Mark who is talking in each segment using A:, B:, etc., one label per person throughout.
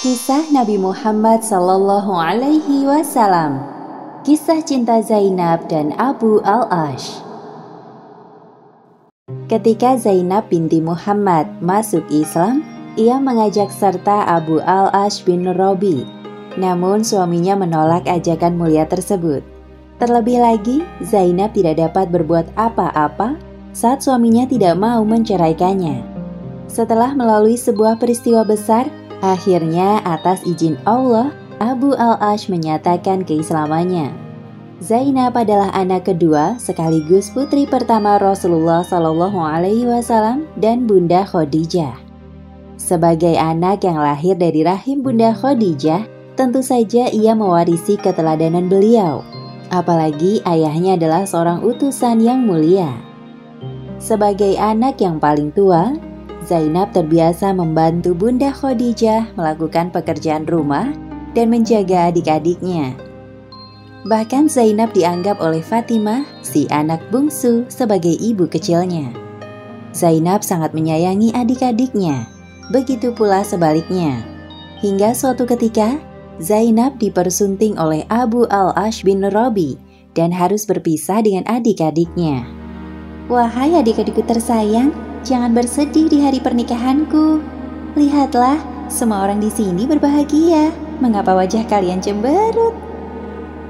A: Kisah Nabi Muhammad Sallallahu Alaihi Wasallam Kisah cinta Zainab dan Abu Al-Ash Ketika Zainab binti Muhammad masuk Islam, ia mengajak serta Abu Al-Ash bin Robi. Namun suaminya menolak ajakan mulia tersebut. Terlebih lagi, Zainab tidak dapat berbuat apa-apa saat suaminya tidak mau menceraikannya. Setelah melalui sebuah peristiwa besar, Akhirnya atas izin Allah, Abu Al-Ash menyatakan keislamannya. Zainab adalah anak kedua sekaligus putri pertama Rasulullah Shallallahu Alaihi Wasallam dan Bunda Khadijah. Sebagai anak yang lahir dari rahim Bunda Khadijah, tentu saja ia mewarisi keteladanan beliau. Apalagi ayahnya adalah seorang utusan yang mulia. Sebagai anak yang paling tua, Zainab terbiasa membantu Bunda Khadijah melakukan pekerjaan rumah dan menjaga adik-adiknya. Bahkan Zainab dianggap oleh Fatimah, si anak bungsu, sebagai ibu kecilnya. Zainab sangat menyayangi adik-adiknya, begitu pula sebaliknya. Hingga suatu ketika, Zainab dipersunting oleh Abu Al-Ash bin Robi dan harus berpisah dengan adik-adiknya. Wahai adik-adikku tersayang, Jangan bersedih di hari pernikahanku. Lihatlah, semua orang di sini berbahagia. Mengapa wajah kalian cemberut?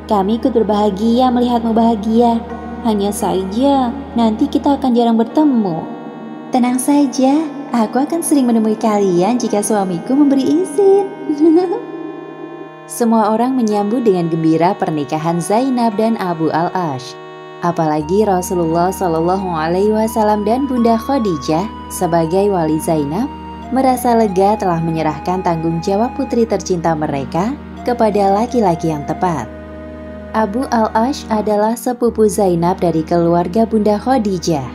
A: Kami ikut berbahagia melihatmu bahagia. Hanya saja, nanti kita akan jarang bertemu. Tenang saja, aku akan sering menemui kalian jika suamiku memberi izin. Semua orang menyambut dengan gembira pernikahan Zainab dan Abu Al-Ash. Apalagi Rasulullah Shallallahu Alaihi Wasallam dan Bunda Khadijah sebagai wali Zainab merasa lega telah menyerahkan tanggung jawab putri tercinta mereka kepada laki-laki yang tepat. Abu Al-Ash adalah sepupu Zainab dari keluarga Bunda Khadijah.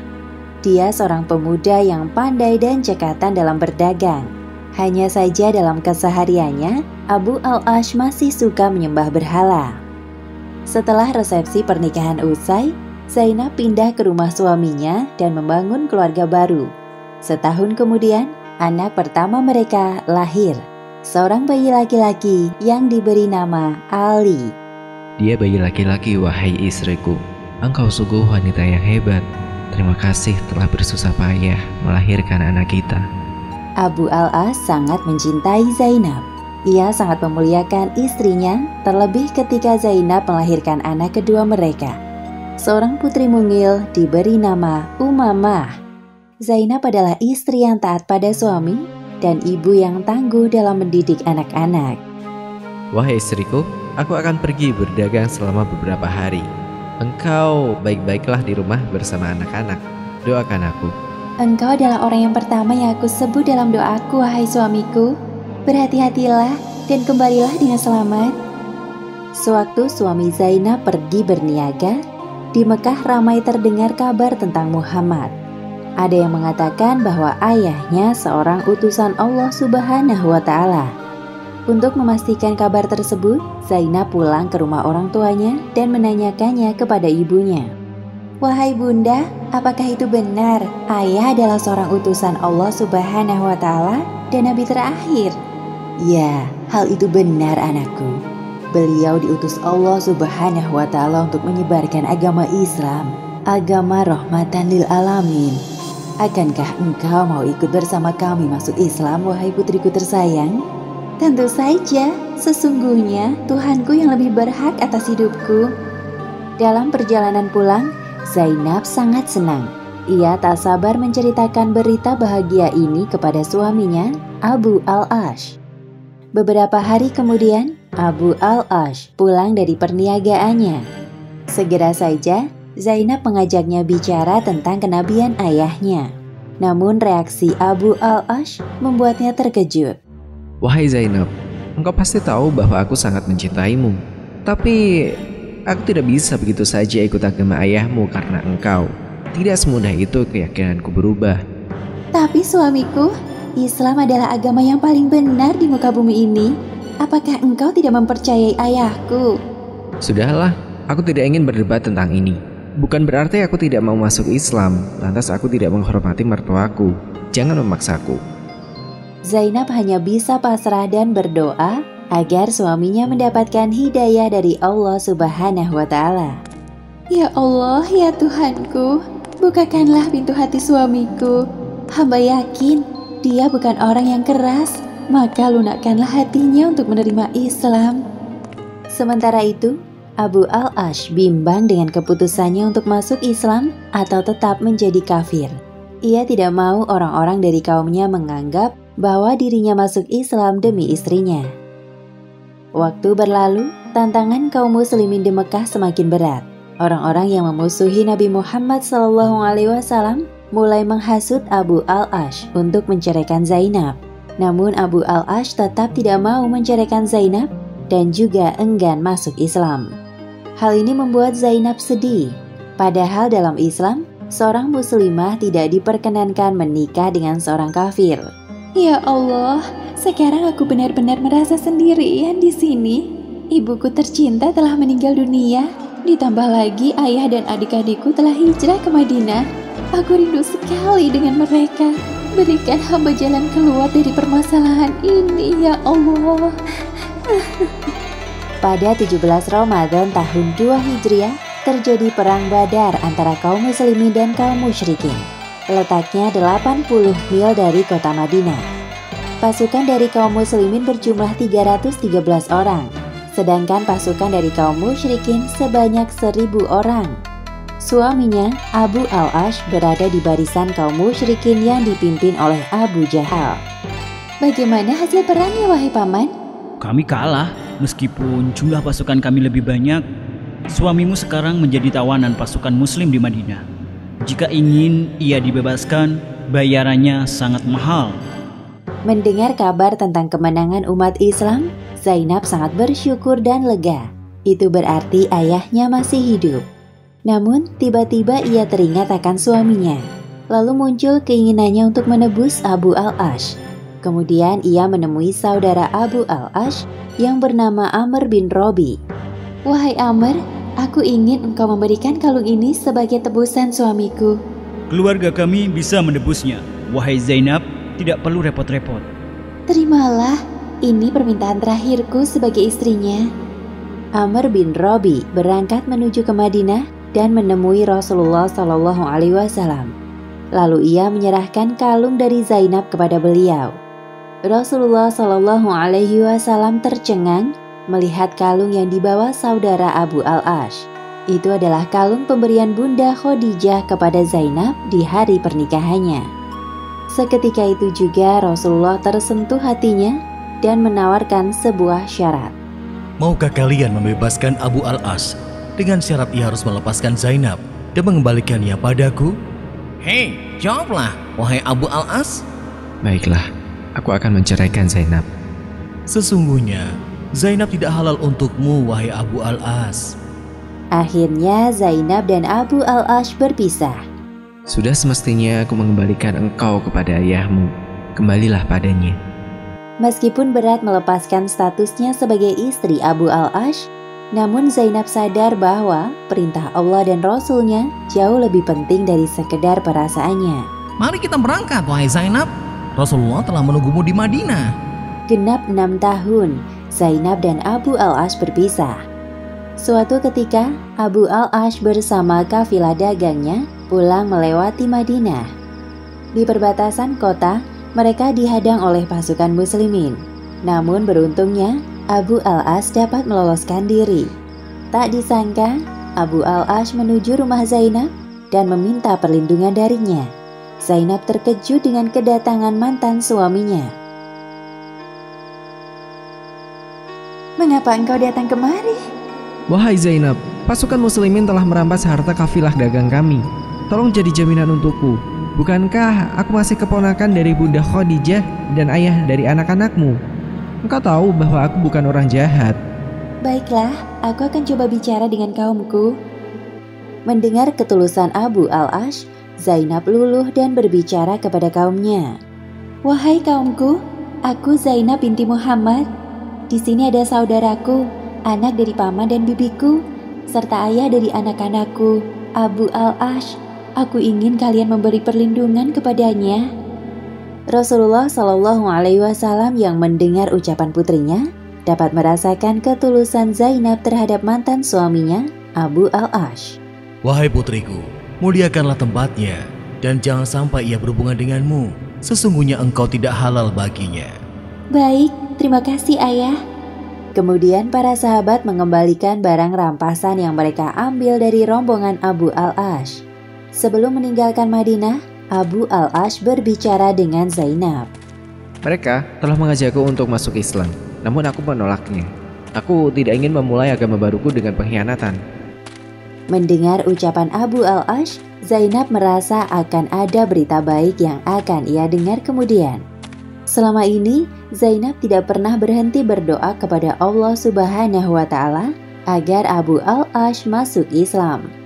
A: Dia seorang pemuda yang pandai dan cekatan dalam berdagang. Hanya saja dalam kesehariannya, Abu Al-Ash masih suka menyembah berhala. Setelah resepsi pernikahan usai, Zainab pindah ke rumah suaminya dan membangun keluarga baru. Setahun kemudian, anak pertama mereka lahir, seorang bayi laki-laki yang diberi nama Ali.
B: Dia bayi laki-laki, wahai istriku. Engkau sungguh wanita yang hebat. Terima kasih telah bersusah payah melahirkan anak kita.
A: Abu Al-As sangat mencintai Zainab. Ia sangat memuliakan istrinya, terlebih ketika Zainab melahirkan anak kedua mereka. Seorang putri mungil diberi nama Umamah. Zainab adalah istri yang taat pada suami dan ibu yang tangguh dalam mendidik anak-anak.
B: Wahai istriku, aku akan pergi berdagang selama beberapa hari. Engkau baik-baiklah di rumah bersama anak-anak. Doakan aku.
A: Engkau adalah orang yang pertama yang aku sebut dalam doaku, wahai suamiku. Berhati-hatilah dan kembalilah dengan selamat. Sewaktu suami Zainab pergi berniaga, di Mekah ramai terdengar kabar tentang Muhammad. Ada yang mengatakan bahwa ayahnya seorang utusan Allah Subhanahu wa Ta'ala. Untuk memastikan kabar tersebut, Zainab pulang ke rumah orang tuanya dan menanyakannya kepada ibunya. Wahai bunda, apakah itu benar? Ayah adalah seorang utusan Allah Subhanahu wa Ta'ala dan nabi terakhir. Ya, hal itu benar anakku. Beliau diutus Allah Subhanahu wa taala untuk menyebarkan agama Islam, agama rahmatan lil alamin. Akankah engkau mau ikut bersama kami masuk Islam wahai putriku tersayang? Tentu saja, sesungguhnya Tuhanku yang lebih berhak atas hidupku. Dalam perjalanan pulang, Zainab sangat senang. Ia tak sabar menceritakan berita bahagia ini kepada suaminya, Abu Al-Ash. Beberapa hari kemudian, Abu Al-Ash pulang dari perniagaannya. Segera saja, Zainab mengajaknya bicara tentang kenabian ayahnya. Namun reaksi Abu Al-Ash membuatnya terkejut.
B: Wahai Zainab, engkau pasti tahu bahwa aku sangat mencintaimu. Tapi aku tidak bisa begitu saja ikut agama ayahmu karena engkau. Tidak semudah itu keyakinanku berubah.
A: Tapi suamiku, Islam adalah agama yang paling benar di muka bumi ini. Apakah engkau tidak mempercayai ayahku?
B: Sudahlah, aku tidak ingin berdebat tentang ini. bukan berarti aku tidak mau masuk Islam, lantas aku tidak menghormati mertuaku. Jangan memaksaku.
A: Zainab hanya bisa pasrah dan berdoa agar suaminya mendapatkan hidayah dari Allah Subhanahu wa Ta'ala.
C: Ya Allah, ya Tuhanku, bukakanlah pintu hati suamiku. Hamba yakin dia bukan orang yang keras, maka lunakkanlah hatinya untuk menerima Islam.
A: Sementara itu, Abu Al-Ash bimbang dengan keputusannya untuk masuk Islam atau tetap menjadi kafir. Ia tidak mau orang-orang dari kaumnya menganggap bahwa dirinya masuk Islam demi istrinya. Waktu berlalu, tantangan kaum muslimin di Mekah semakin berat. Orang-orang yang memusuhi Nabi Muhammad SAW mulai menghasut Abu Al-Ash untuk menceraikan Zainab. Namun Abu Al-Ash tetap tidak mau menceraikan Zainab dan juga enggan masuk Islam. Hal ini membuat Zainab sedih. Padahal dalam Islam, seorang muslimah tidak diperkenankan menikah dengan seorang kafir.
C: Ya Allah, sekarang aku benar-benar merasa sendirian di sini. Ibuku tercinta telah meninggal dunia. Ditambah lagi ayah dan adik-adikku telah hijrah ke Madinah. Aku rindu sekali dengan mereka. Berikan hamba jalan keluar dari permasalahan ini, ya Allah.
A: Pada 17 Ramadan tahun 2 Hijriah, terjadi perang Badar antara kaum muslimin dan kaum musyrikin. Letaknya 80 mil dari kota Madinah. Pasukan dari kaum muslimin berjumlah 313 orang, sedangkan pasukan dari kaum musyrikin sebanyak 1000 orang. Suaminya, Abu Al-Ash, berada di barisan kaum musyrikin yang dipimpin oleh Abu Jahal.
C: Bagaimana hasil perangnya, wahai paman?
D: Kami kalah. Meskipun jumlah pasukan kami lebih banyak, suamimu sekarang menjadi tawanan pasukan muslim di Madinah. Jika ingin ia dibebaskan, bayarannya sangat mahal.
A: Mendengar kabar tentang kemenangan umat Islam, Zainab sangat bersyukur dan lega. Itu berarti ayahnya masih hidup. Namun, tiba-tiba ia teringat akan suaminya. Lalu muncul keinginannya untuk menebus Abu Al-Ash. Kemudian ia menemui saudara Abu Al-Ash yang bernama Amr bin Robi.
C: Wahai Amr, aku ingin engkau memberikan kalung ini sebagai tebusan suamiku.
D: Keluarga kami bisa menebusnya. Wahai Zainab, tidak perlu repot-repot.
C: Terimalah, ini permintaan terakhirku sebagai istrinya.
A: Amr bin Robi berangkat menuju ke Madinah dan menemui Rasulullah Shallallahu Alaihi Wasallam. Lalu ia menyerahkan kalung dari Zainab kepada beliau. Rasulullah Shallallahu Alaihi Wasallam tercengang melihat kalung yang dibawa saudara Abu Al-Ash. Itu adalah kalung pemberian Bunda Khadijah kepada Zainab di hari pernikahannya. Seketika itu juga Rasulullah tersentuh hatinya dan menawarkan sebuah syarat.
E: Maukah kalian membebaskan Abu Al-As dengan syarat ia harus melepaskan Zainab dan mengembalikannya padaku? Hei, jawablah, wahai Abu Al-As.
B: Baiklah, aku akan menceraikan Zainab.
E: Sesungguhnya, Zainab tidak halal untukmu, wahai Abu Al-As.
A: Akhirnya Zainab dan Abu Al-Ash berpisah.
B: Sudah semestinya aku mengembalikan engkau kepada ayahmu. Kembalilah padanya.
A: Meskipun berat melepaskan statusnya sebagai istri Abu Al-Ash, namun Zainab sadar bahwa perintah Allah dan Rasulnya jauh lebih penting dari sekedar perasaannya.
E: Mari kita berangkat, wahai Zainab. Rasulullah telah menunggumu di Madinah.
A: Genap enam tahun, Zainab dan Abu Al-Ash berpisah. Suatu ketika, Abu Al-Ash bersama kafilah dagangnya pulang melewati Madinah. Di perbatasan kota, mereka dihadang oleh pasukan muslimin. Namun beruntungnya, Abu Al-Ash dapat meloloskan diri. Tak disangka, Abu Al-Ash menuju rumah Zainab dan meminta perlindungan darinya. Zainab terkejut dengan kedatangan mantan suaminya.
C: Mengapa engkau datang kemari?
B: Wahai Zainab, pasukan muslimin telah merampas harta kafilah dagang kami. Tolong jadi jaminan untukku. Bukankah aku masih keponakan dari Bunda Khadijah dan ayah dari anak-anakmu? Engkau tahu bahwa aku bukan orang jahat.
A: Baiklah, aku akan coba bicara dengan kaumku. Mendengar ketulusan Abu Al-Ash, Zainab luluh dan berbicara kepada kaumnya.
C: Wahai kaumku, aku Zainab binti Muhammad. Di sini ada saudaraku, anak dari paman dan bibiku, serta ayah dari anak-anakku. Abu Al-Ash. Aku ingin kalian memberi perlindungan kepadanya.
A: Rasulullah Shallallahu Alaihi Wasallam yang mendengar ucapan putrinya dapat merasakan ketulusan Zainab terhadap mantan suaminya, Abu Al-Ash.
E: Wahai putriku, muliakanlah tempatnya dan jangan sampai ia berhubungan denganmu. Sesungguhnya engkau tidak halal baginya.
C: Baik, terima kasih ayah.
A: Kemudian para sahabat mengembalikan barang rampasan yang mereka ambil dari rombongan Abu Al-Ash. Sebelum meninggalkan Madinah, Abu Al-Ash berbicara dengan Zainab.
B: Mereka telah mengajakku untuk masuk Islam, namun aku menolaknya. Aku tidak ingin memulai agama baruku dengan pengkhianatan.
A: Mendengar ucapan Abu Al-Ash, Zainab merasa akan ada berita baik yang akan ia dengar kemudian. Selama ini, Zainab tidak pernah berhenti berdoa kepada Allah Subhanahu wa Ta'ala agar Abu Al-Ash masuk Islam.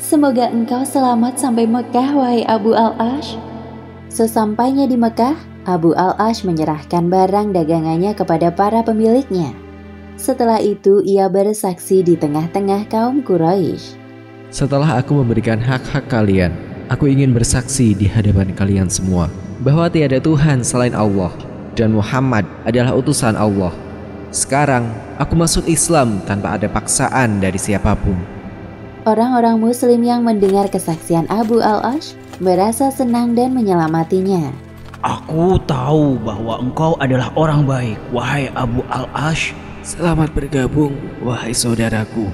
C: Semoga engkau selamat sampai Mekah, wahai Abu Al-Ash.
A: Sesampainya di Mekah, Abu Al-Ash menyerahkan barang dagangannya kepada para pemiliknya. Setelah itu, ia bersaksi di tengah-tengah kaum Quraisy.
B: Setelah aku memberikan hak-hak kalian, aku ingin bersaksi di hadapan kalian semua bahwa tiada Tuhan selain Allah dan Muhammad adalah utusan Allah. Sekarang aku masuk Islam tanpa ada paksaan dari siapa pun.
A: Orang-orang Muslim yang mendengar kesaksian Abu Al-Ash merasa senang dan menyelamatinya.
D: Aku tahu bahwa engkau adalah orang baik, wahai Abu Al-Ash.
B: Selamat bergabung, wahai saudaraku.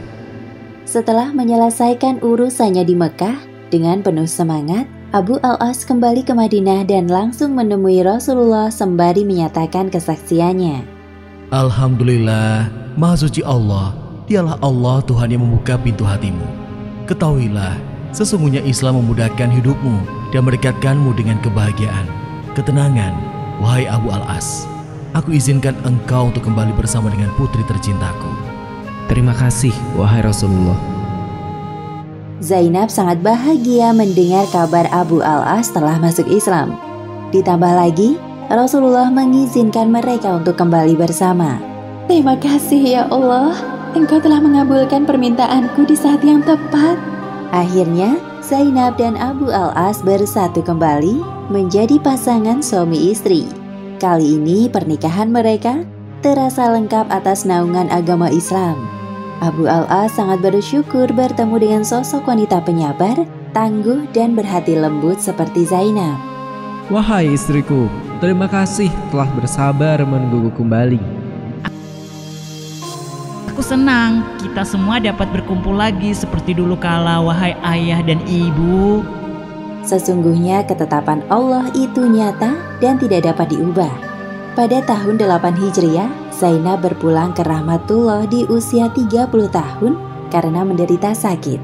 A: Setelah menyelesaikan urusannya di Mekah, dengan penuh semangat, Abu Al-As kembali ke Madinah dan langsung menemui Rasulullah sembari menyatakan kesaksiannya.
E: Alhamdulillah, Maha Suci Allah, dialah Allah Tuhan yang membuka pintu hatimu. Ketahuilah, sesungguhnya Islam memudahkan hidupmu dan mendekatkanmu dengan kebahagiaan, ketenangan, wahai Abu Al-As. Aku izinkan engkau untuk kembali bersama dengan putri tercintaku.
B: Terima kasih, wahai Rasulullah.
A: Zainab sangat bahagia mendengar kabar Abu Al-As telah masuk Islam. Ditambah lagi, Rasulullah mengizinkan mereka untuk kembali bersama.
C: Terima kasih ya Allah, Engkau telah mengabulkan permintaanku di saat yang tepat.
A: Akhirnya, Zainab dan Abu Al-As bersatu kembali menjadi pasangan suami istri. Kali ini pernikahan mereka terasa lengkap atas naungan agama Islam. Abu Al-As sangat bersyukur bertemu dengan sosok wanita penyabar, tangguh, dan berhati lembut seperti Zainab.
B: Wahai istriku, terima kasih telah bersabar menungguku kembali.
D: Aku senang kita semua dapat berkumpul lagi seperti dulu kala wahai ayah dan ibu.
A: Sesungguhnya ketetapan Allah itu nyata dan tidak dapat diubah. Pada tahun 8 Hijriah, Zainab berpulang ke Rahmatullah di usia 30 tahun karena menderita sakit.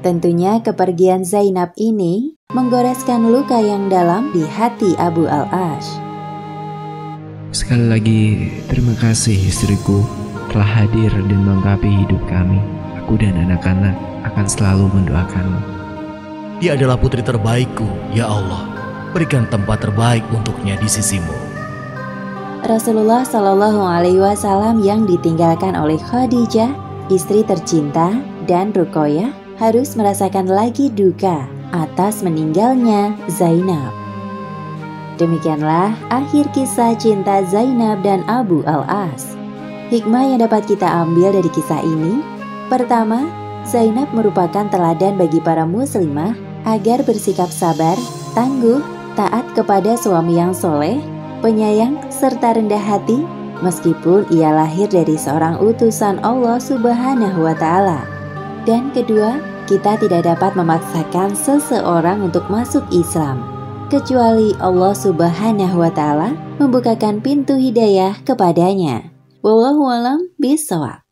A: Tentunya kepergian Zainab ini menggoreskan luka yang dalam di hati Abu Al-Ash.
B: Sekali lagi, terima kasih istriku telah hadir dan melengkapi hidup kami. Aku dan anak-anak akan selalu mendoakanmu.
E: Dia adalah putri terbaikku, ya Allah. Berikan tempat terbaik untuknya di sisimu.
A: Rasulullah Shallallahu Alaihi Wasallam yang ditinggalkan oleh Khadijah, istri tercinta, dan Rukoyah harus merasakan lagi duka atas meninggalnya Zainab. Demikianlah akhir kisah cinta Zainab dan Abu Al-As. Hikmah yang dapat kita ambil dari kisah ini, pertama, Zainab merupakan teladan bagi para muslimah agar bersikap sabar, tangguh, taat kepada suami yang soleh, penyayang, serta rendah hati, meskipun ia lahir dari seorang utusan Allah Subhanahu wa Ta'ala. Dan kedua, kita tidak dapat memaksakan seseorang untuk masuk Islam, kecuali Allah Subhanahu wa Ta'ala membukakan pintu hidayah kepadanya. Wallahualam bisawab.